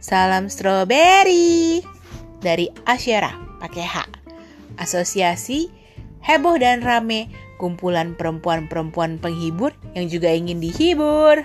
Salam stroberi dari Asyara pakai H. Asosiasi heboh dan rame kumpulan perempuan-perempuan penghibur yang juga ingin dihibur.